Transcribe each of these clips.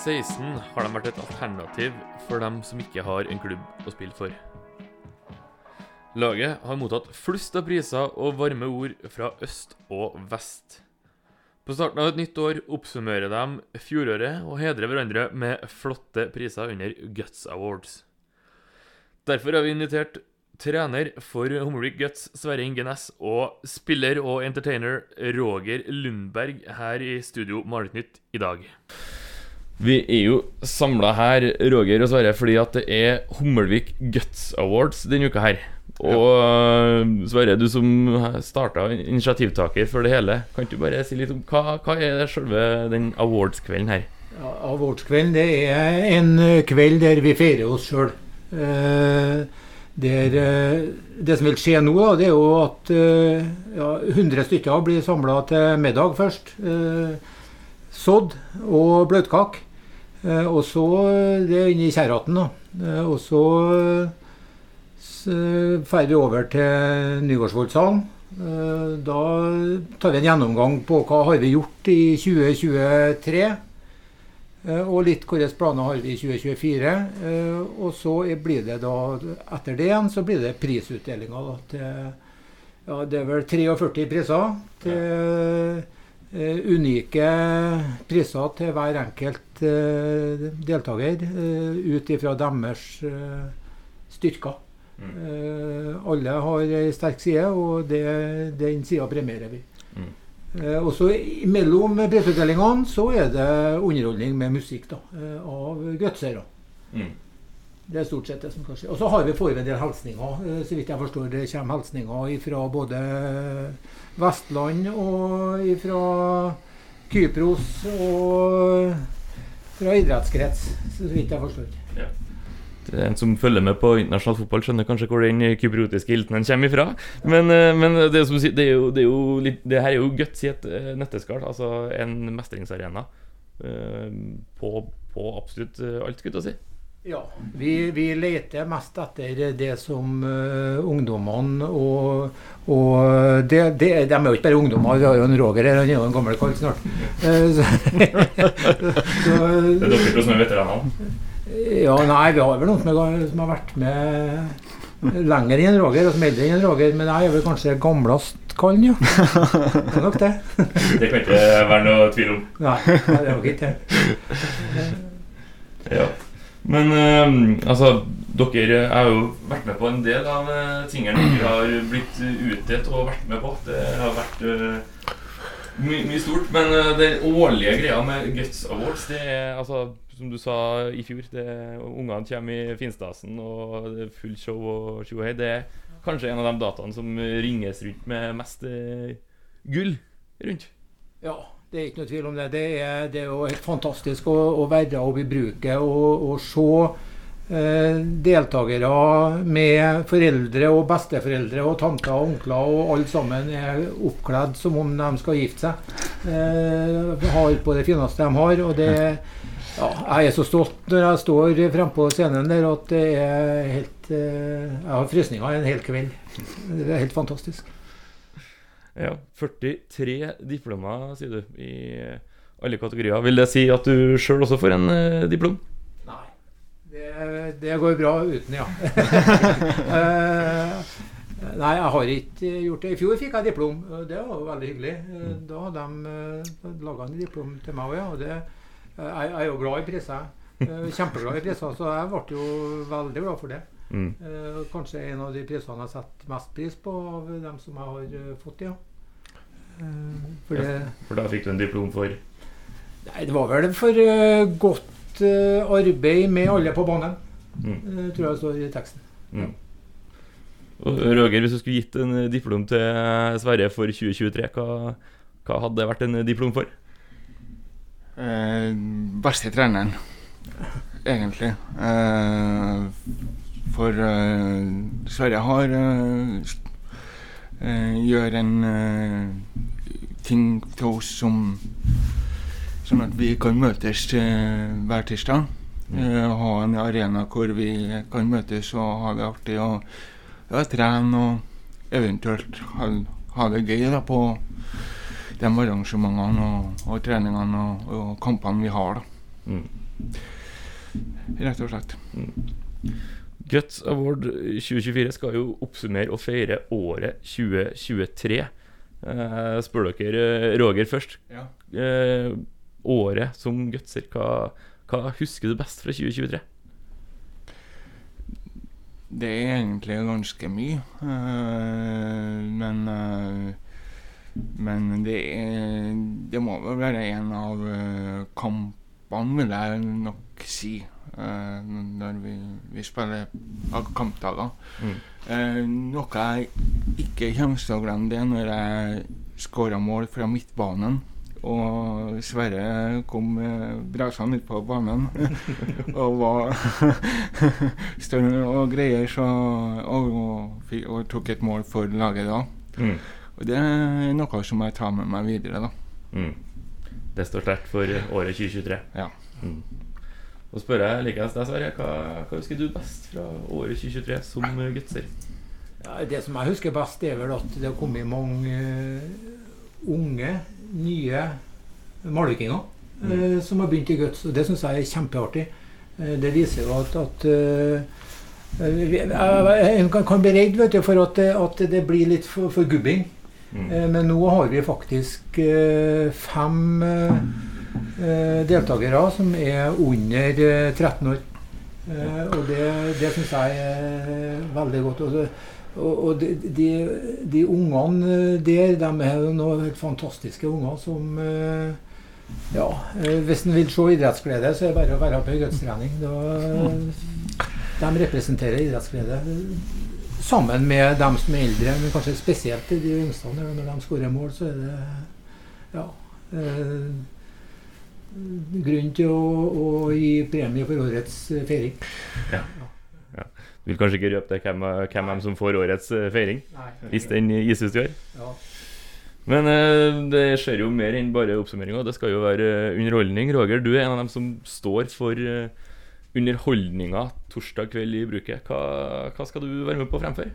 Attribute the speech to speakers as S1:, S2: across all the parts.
S1: Siden 2016 har de vært et alternativ for dem som ikke har en klubb å spille for. Laget har mottatt flust av priser og varme ord fra øst og vest. På starten av et nytt år oppsummerer de fjoråret og hedrer hverandre med flotte priser under Guts Awards. Derfor har vi invitert trener for Hummelvik Guts, Sverre Inge Næss, og spiller og entertainer Roger Lundberg her i studio Maletnytt i dag. Vi er jo samla her, Roger og Sverre, fordi at det er Hummelvik Guts Awards denne uka her. Og øh, Sverre, du som starta initiativtaker for det hele, kan du bare si litt om hva, hva er selve den awardskvelden her?
S2: Ja, Awardskvelden det er en kveld der vi feirer oss sjøl. Eh, der, eh, det som vil skje nå, da, det er jo at eh, ja, 100 stykker blir samla til middag først. Eh, sodd og bløtkake. Eh, og så Det er inne i Kjerraten, da. Eh, og så drar vi over til Nygårdsvoldsalen. Eh, da tar vi en gjennomgang på hva har vi gjort i 2023. Eh, og litt hvilke planer har vi i 2024. Eh, og så blir det da, etter det igjen, så blir det prisutdelinga til ja, det er vel 43 priser. Til uh, unike priser til hver enkelt deltaker uh, ut ifra deres styrker. Mm. alle har ei sterk side, og det, den sida premierer vi. Mm. Eh, også Mellom prisutdelingene så er det underholdning med musikk da, av gutsere. Mm. Det er stort sett det som kan skje. Og så har vi får vi en del hilsninger. Så vidt jeg forstår det kommer hilsninger fra både Vestland og fra Kypros og fra idrettskrets, så vidt jeg forstår. Ja.
S1: En som følger med på internasjonal fotball, skjønner kanskje hvor den kypriotiske iltenen kommer ifra. Men, eh, men det, som, det, er jo, det, er jo litt, det, her er jo guts i et eh, nøtteskall. Altså en mestringsarena uh, på, på, absolutt alt, skulle jeg si.
S2: Ja, vi, vi, leter mest etter det som uh, ungdommene og, og det, det, De er jo ikke bare ungdommer, vi har jo en Roger her, han er jo en gammel kall snart. Uh, så,
S1: så, det er dere to som er veteranene?
S2: Ja, nei, vi har vel noen som, er, som har vært med lenger enn Roger, og som er eldre enn Roger. Men jeg er vel kanskje gamlest kallen, ja. Det er nok det.
S1: Det kan ikke være noe tvil om.
S2: Nei, det er nok ikke det.
S1: Ja. Men uh, altså, dere har jo vært med på en del av uh, tingene dere har blitt utdelt og vært med på. Det har vært uh, mye my stort. Men uh, den årlige greia med Guts Awards, det er altså som du sa i fjor, ungene kommer i finstasen, og det er full show og tjohei. Det er kanskje en av de dataene som ringes rundt med mest uh, gull rundt.
S2: Ja, det er ikke noe tvil om det. Det er, det er jo helt fantastisk å, å være oppe i bruket og, og se eh, deltakere med foreldre og besteforeldre og tanter og onkler og alle sammen er oppkledd som om de skal gifte seg. Eh, har på det fineste de har. og det ja, jeg er så stolt når jeg står frempå scenen der at det er helt eh, Jeg har frysninger en hel kveld. Det er helt fantastisk.
S1: Ja. 43 diplomer, sier du, i alle kategorier. Vil det si at du sjøl også får en eh, diplom?
S2: Nei. Det, det, går bra uten, ja. uh, nei, jeg har ikke gjort det. I fjor fikk jeg diplom. Det var veldig hyggelig. Mm. Da hadde de uh, laga en diplom til meg òg, ja. Og det jeg, er jo glad i priser. Kjempeglad i priser, så jeg ble jo veldig glad for det. Mm. Eh, kanskje en av de prisene jeg setter mest pris på av dem som jeg har eh, fått, ja.
S1: Eh, for, det, for da fikk du en diplom for?
S2: Nei, det var vel for godt arbeid med alle på banen. Mm. tror jeg står i teksten. Mm.
S1: Og Roger, hvis du skulle gitt en diplom til Sverre for 2023, hva, hva hadde det vært en diplom for?
S3: eh, beste treneren, egentlig. Eh, for Sverige Sverre har eh, eh, gjør en eh, ting til oss som Sånn at vi kan møtes hver tirsdag. Mm. ha en arena hvor vi kan møtes og ha det artig og ja, trene og eventuelt ha, ha det gøy da, på de arrangementene og, og treningene og, og kampene vi har. da.
S1: Mm.
S3: Rett og slett.
S1: Guts Award 2024 skal jo oppsummere og feire året 2023. Eh, spør dere eh, Roger først.
S3: Ja.
S1: Eh, året som gutser, hva, hva husker du best fra 2023?
S3: Det er egentlig ganske mye. eh, men eh, Men det er Det må vel være en av kampene, vil jeg nok si. Eh, når vi, vi spiller kampdager.
S1: Mm.
S3: Eh, noe jeg ikke kommer til å glemme, det når jeg skåra mål fra midtbanen. Og Sverre kom eh, brasende ut på banen og var større og greier, så, og, og, og tok et mål for laget da.
S1: Mm.
S3: Og det er noe som jeg tar med meg videre, da.
S1: Mm. Det står sterkt for året 2023.
S3: Ja.
S1: Mm. Så spør jeg likeens deg, Sverre. Hva, hva husker du best fra året 2023 som gutser?
S2: Ja, det som jeg husker best, er vel at det har kommet mange eh, unge, nye malvikinger mm. som har begynt i Guts. Og det syns jeg er kjempeartig. Eh, det viser jo at, at eh, jeg kan, bli redd vet du, for at, at det blir litt for, for gubbing.
S1: Mm.
S2: Eh, Men nå har vi faktisk eh, fem eh, eh, deltakere som er under eh, 13 år. Eh, Og det, det syns jeg er veldig godt. Og, og, de, de, de ungene der, de er noen helt fantastiske unger som eh, Ja, eh, hvis en vil se idrettsglede, så er det bare å være på idrettstrening. De representerer idrettsglede sammen med dem som er eldre, men kanskje spesielt de yngste. Når de skårer mål, så er det ja, eh, grunn til å, å gi premie for årets Ja, du
S1: Vil kanskje ikke røpe det hvem, hvem er som får årets eh, feiring,
S2: Nei.
S1: hvis den gis ut i år.
S2: Ja.
S1: Men eh, det skjer jo mer enn bare oppsummeringa. Det skal jo være eh, underholdning. Roger, du er en av dem som står for eh, underholdninga torsdag kveld i bruket. Hva, hva skal du være med på å fremføre?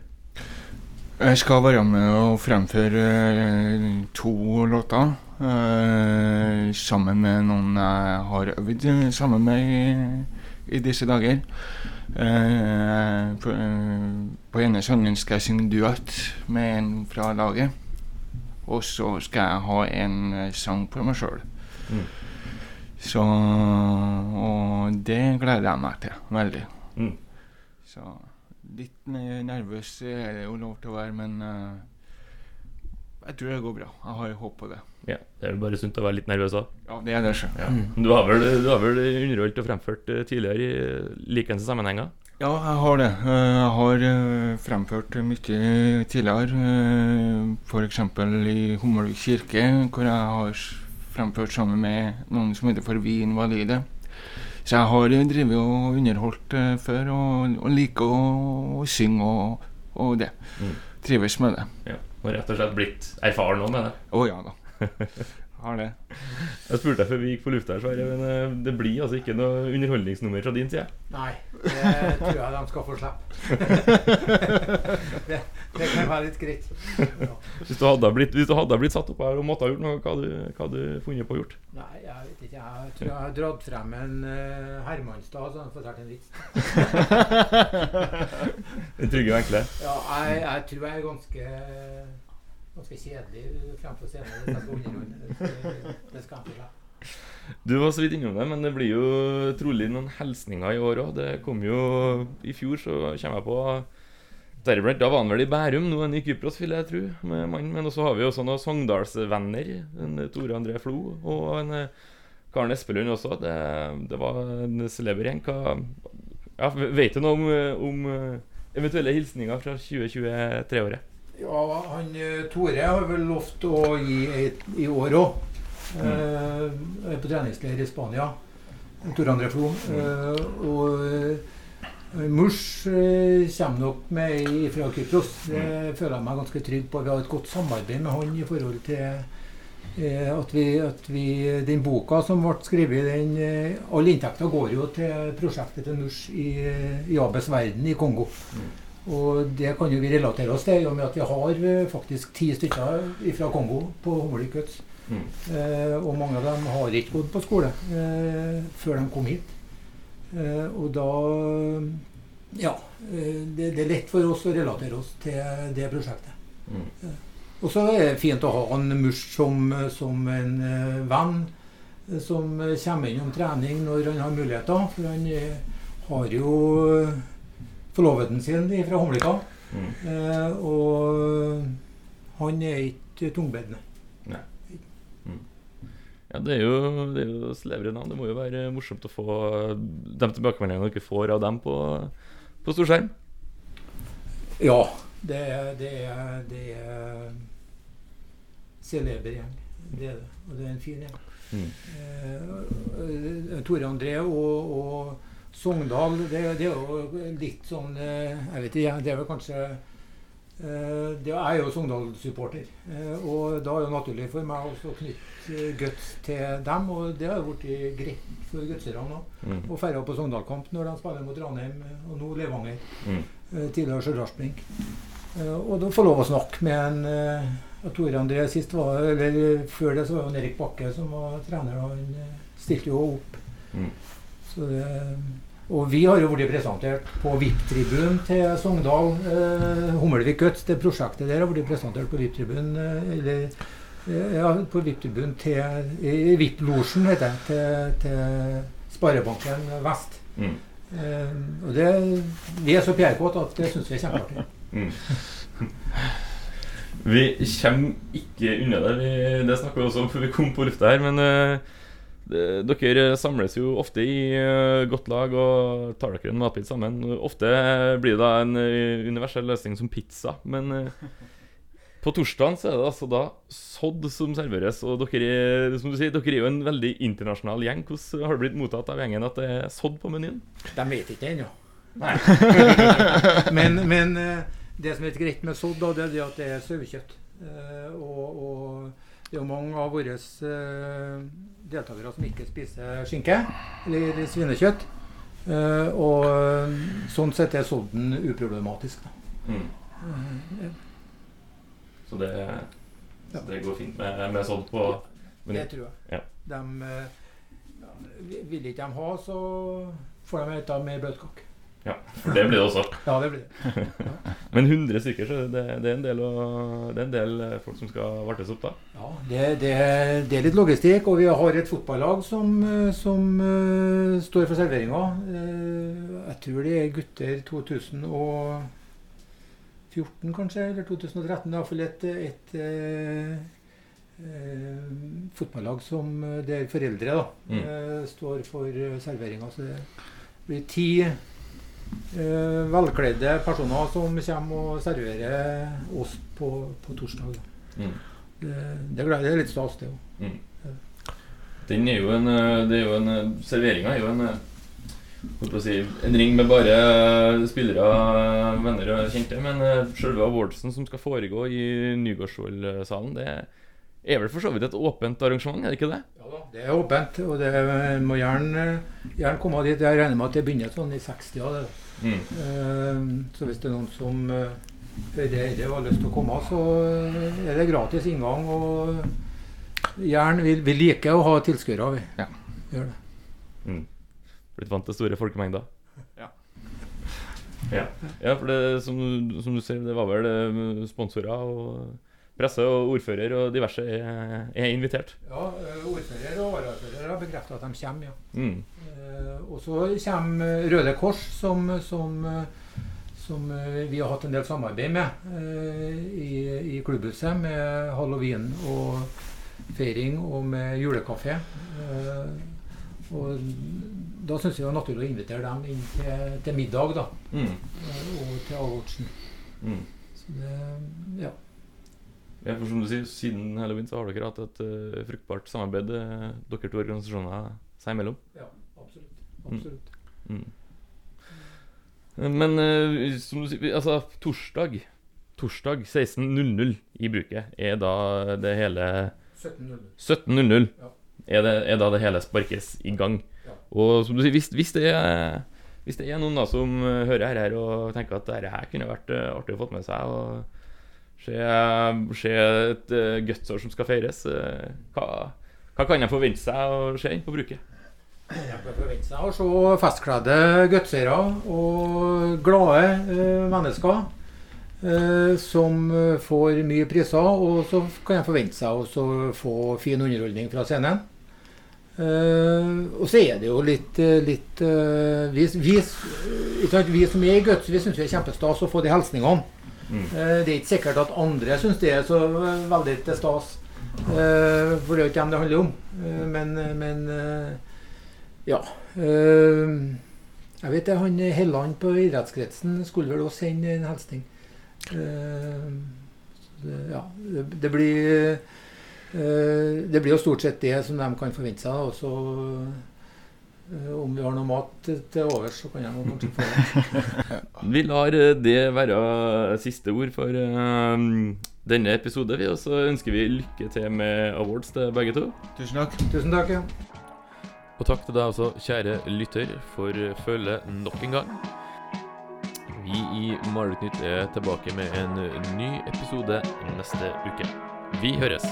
S3: Jeg skal være med og fremføre eh, to låter. eh, sammen med noen jeg har øvd sammen med i, i disse dager. Eh, på, på ene sangen skal jeg synge duett med en fra laget. Og så skal jeg ha en sang på meg sjøl.
S1: Mm.
S3: Så Og det gleder jeg meg til veldig.
S1: Mm.
S3: Så litt nervøs er det jo lov til å være, men eh, jeg tror det går bra. Jeg har håp på det.
S1: Ja, Det er vel bare sunt å være litt nervøs òg.
S3: Ja, det er det, Selv.
S1: Ja. Du, har vel, du har vel underholdt og fremført eh, tidligere i likeens sammenhenger?
S3: Ja, jeg har det. Eh, Jeg har eh, fremført mye tidligere. F.eks. i Hummelvik kirke, hvor jeg har fremført sammen med noen som heter For vi invalide. Så jeg har drevet og underholdt eh, før, og, og liker å, å synge og, og det.
S1: Mm.
S3: Trives med det.
S1: Ja. Og rett og slett blitt erfaren nå med det.
S3: Å ja da. Har det.
S1: Jeg spurte deg før vi gikk på lufta, her, Sverre, men eh, det blir altså ikke noe underholdningsnummer fra din side?
S2: Nei, det tror jeg de skal få slippe. det, det kan være litt greit. Ja.
S1: Hvis du hadde blitt, hvis du hadde blitt satt opp her og måtte ha gjort noe, hva hadde du, hva hadde du funnet på å gjort?
S2: Nei, jeg vet ikke. Jeg tror jeg har dratt frem en uh, Hermanstad, så han fortalte en vits.
S1: Den trygge og enkle?
S2: Ja, jeg, jeg tror jeg er ganske ganske kjedelig fremfor scenen. ikke.
S1: Du var så vidt innom det, men det blir jo trolig noen hilsninger i år òg. Det kom jo I fjor så kommer jeg på Deriblant, Da var han vel i Bærum, nå er han i Kypros, vil jeg tro. Med mannen. Men også har vi også noen Sogndalsvenner. En Tore André Flo og en eh, Karen Espelund også. Det, det var en celeber gjeng. Ja, Vet du noe om, eh, om eh, eventuelle hilsninger fra 2023-året?
S2: Ja, han eh, Tore har vel lovt å gi et i år òg. er på treningsleir i Spania. Tore André Flo. Eh, og uh, Murs eh, kommer nok med fra Kypros. Det føler jeg meg ganske trygg på. Vi har et godt samarbeid med han i forhold til eh, at, vi, at vi Den boka som ble skrevet, den, eh, alle inntekter går jo til prosjektet til Murs i, i Abes verden i Kongo. Og det kan jo vi relatere oss til, i og med at vi har eh, faktisk ti stykker fra Kongo på Guts.
S4: Mm.
S2: Eh, og mange av dem har ikke gått på skole eh, før de kom hit. Eh, og da Ja. eh, det, det er lett for oss å relatere oss til det prosjektet.
S4: Mm.
S2: Og så er det fint å ha en Mush som, som en eh, venn eh, som eh, kommer innom trening når han har muligheter. For han eh, har jo eh, forloveden sin fra Homlika.
S4: Mm.
S2: Eh, og han er ikke tungbedd, nei.
S1: Ja, det er jo, det er jo slevre navn. Det må jo være morsomt å få de tilbakemeldingene dere får av dem på, på storskjerm.
S2: Ja, det er, det er, det er celeber gjeng. Det er det. Og det er en fin gjeng.
S1: Mm.
S2: Eh, Tore André og, og Sogndal, det, det er jo litt sånn eh, Jeg vet ikke, det er vel kanskje eh, det er jo Sogndal-supporter. Eh, og da er det naturlig for meg også å knytte guts til dem. Og det har jo blitt greit for gutserne òg.
S1: Mm.
S2: Og færre på Sogndal-kamp når de spiller mot Ranheim, og nå Levanger.
S1: Mm.
S2: Tidligere Stjørdalsblink. Og da få lov å snakke med en Tore André sist var eller Før det så var det Erik Bakke som var trener. og Han stilte jo opp.
S1: Mm.
S2: Så det, og vi har jo blitt presentert på VIP-tribunen til Sogndal. Eh, Hummelvik Guts, det prosjektet der har blitt presentert på VIP-tribunen. Eh, eller eh, ja, på VIP-tribunen til VIP-losjen, heter det. Til, til Sparebanken Vest.
S1: Mm.
S2: Eh, og det, vi er så pjærkåte at det syns vi er kjempeartig.
S1: Mm. Vi kommer ikke unna det. Vi, det snakker vi også om før vi kom på lufta her. Men eh, det, dere samles jo ofte i eh, godt lag og tar dere en matbit sammen. Ofte blir det da en eh, universell løsning som pizza. Men eh, på torsdagen så er det altså da sodd som serveres. Og dere, er- som du sier, dere er jo en veldig internasjonal gjeng. Hvordan har det blitt mottatt av gjengen at det er sodd på menyen?
S2: De vet ikke ennå.
S1: Nei.
S2: men, men eh, det som er greit med sodd, da, det er det at det er sauekjøtt. Eh, og, og det er jo mange av våre eh, deltakere som ikke spiser skinke eller svinekjøtt. Eh, og eh, sånn sett er sodden uproblematisk.
S1: Mm.
S2: Eh,
S1: Så det, så det går fint med, med sodd på
S2: det tror jeg.
S1: Ja.
S2: De, vil ikke de ha, så får de et mer bløtkake.
S1: For det blir det også.
S2: Ja, det blir det.
S1: Men 100 stykker, så det, det, er en del, å, det er en del eh, folk som skal vartes opp da.
S2: Ja, det, det, det er litt logistikk, og vi har et fotballag som, eh, som uh, står for serveringa. Uh, jeg tror det er gutter 2014 kanskje, eller 2013. det Iallfall et, et uh, eh, fotballag som, der foreldre da,
S1: Mm.
S2: eh, står for serveringa. Så det blir ti velkledde personer som kommer og serverer oss på, på torsdag.
S1: Mm.
S2: Det, det, det er litt stas, det òg.
S1: Mm. Den er jo en eh, Det er jo en eh, Serveringa er jo en eh, si, En ring med bare eh, spillere, venner og kjente. Men eh, selve awardsen som skal foregå i Nygårdsvoll-salen, det er vel for så vidt et åpent arrangement, er det ikke det?
S2: Ja da, det er åpent, og det må gjerne, gjerne komme dit. Jeg regner med at det begynner sånn i 60-tida. det.
S1: Mm.
S2: Uh, så hvis det er noen som uh, hører dette og har lyst til å komme, så eh, er det gratis inngang. Og gjerne, vi, vi liker å ha tilskuere, vi.
S3: Ja.
S2: Gjør det.
S1: Mm. Blitt vant til store folkemengder?
S3: Ja.
S1: Ja, ja for det, som, som du ser, det var vel eh, sponsorer og presse og ordfører og diverse er, er invitert.
S2: Ja, eh, Ordfører og varaordfører har bekreftet at de kommer, ja.
S1: Mm.
S2: Eh, og så kommer Røde Kors, som, som, eh, som eh, vi har hatt en del samarbeid med eh, i, i klubbhuset. Med halloween og feiring og med julekafé. Eh, og da syns vi det var naturlig å invitere dem inn til, til middag, da.
S1: Mm.
S2: eh, Og til avgjørelsen.
S1: Mm.
S2: Så det, ja.
S1: Ja, for som du sier, Siden halloween så har dere hatt et uh, fruktbart samarbeid, uh, dere to organisasjoner seg imellom.
S2: ja, absolutt. Absolutt.
S1: Mm. Men uh, som du sier, altså torsdag Torsdag 16.00 i bruket er da det hele
S2: 17.00.
S1: 17.00
S2: Ja.
S1: er, det, er da det hele sparkes i gang.
S2: Ja.
S1: Og som du sier, hvis, hvis, det er, hvis det er noen da som hører her, og tenker at dette her kunne vært artig å få med seg, og Se, et uh, gutsår som skal feires. Eh, hva, hva kan jeg forvente seg å se på bruket?
S2: Jeg kan forvente seg å se festkledde gutsere og glade uh, mennesker Uh, som får mye priser. Og så kan jeg forvente seg å få fin underholdning fra scenen. Uh, og så er det jo litt, litt uh, vi, vi, vi, som er i Guts, vi syns det er kjempestas å få de hilsningene. Uh, det er ikke sikkert at andre syns det er så veldig til stas. for det er ikke dem det handler om. men, men ja. jeg vet det, han Helland på idrettskretsen skulle vel også sende en hilsning. ja, det, blir Eh, det blir jo stort sett det som de kan forvente seg. Og så eh, om vi har noe mat til overs, så kan jeg kanskje få det.
S1: vi lar eh, det være siste ord for denne episode, vi. Og så ønsker vi lykke til med awards til begge to.
S3: Tusen takk.
S2: Tusen takk, ja.
S1: Og takk til deg også, kjære lytter, for følget nok en gang. Vi i Marerittnytt er tilbake med en ny episode neste uke. Vi høres.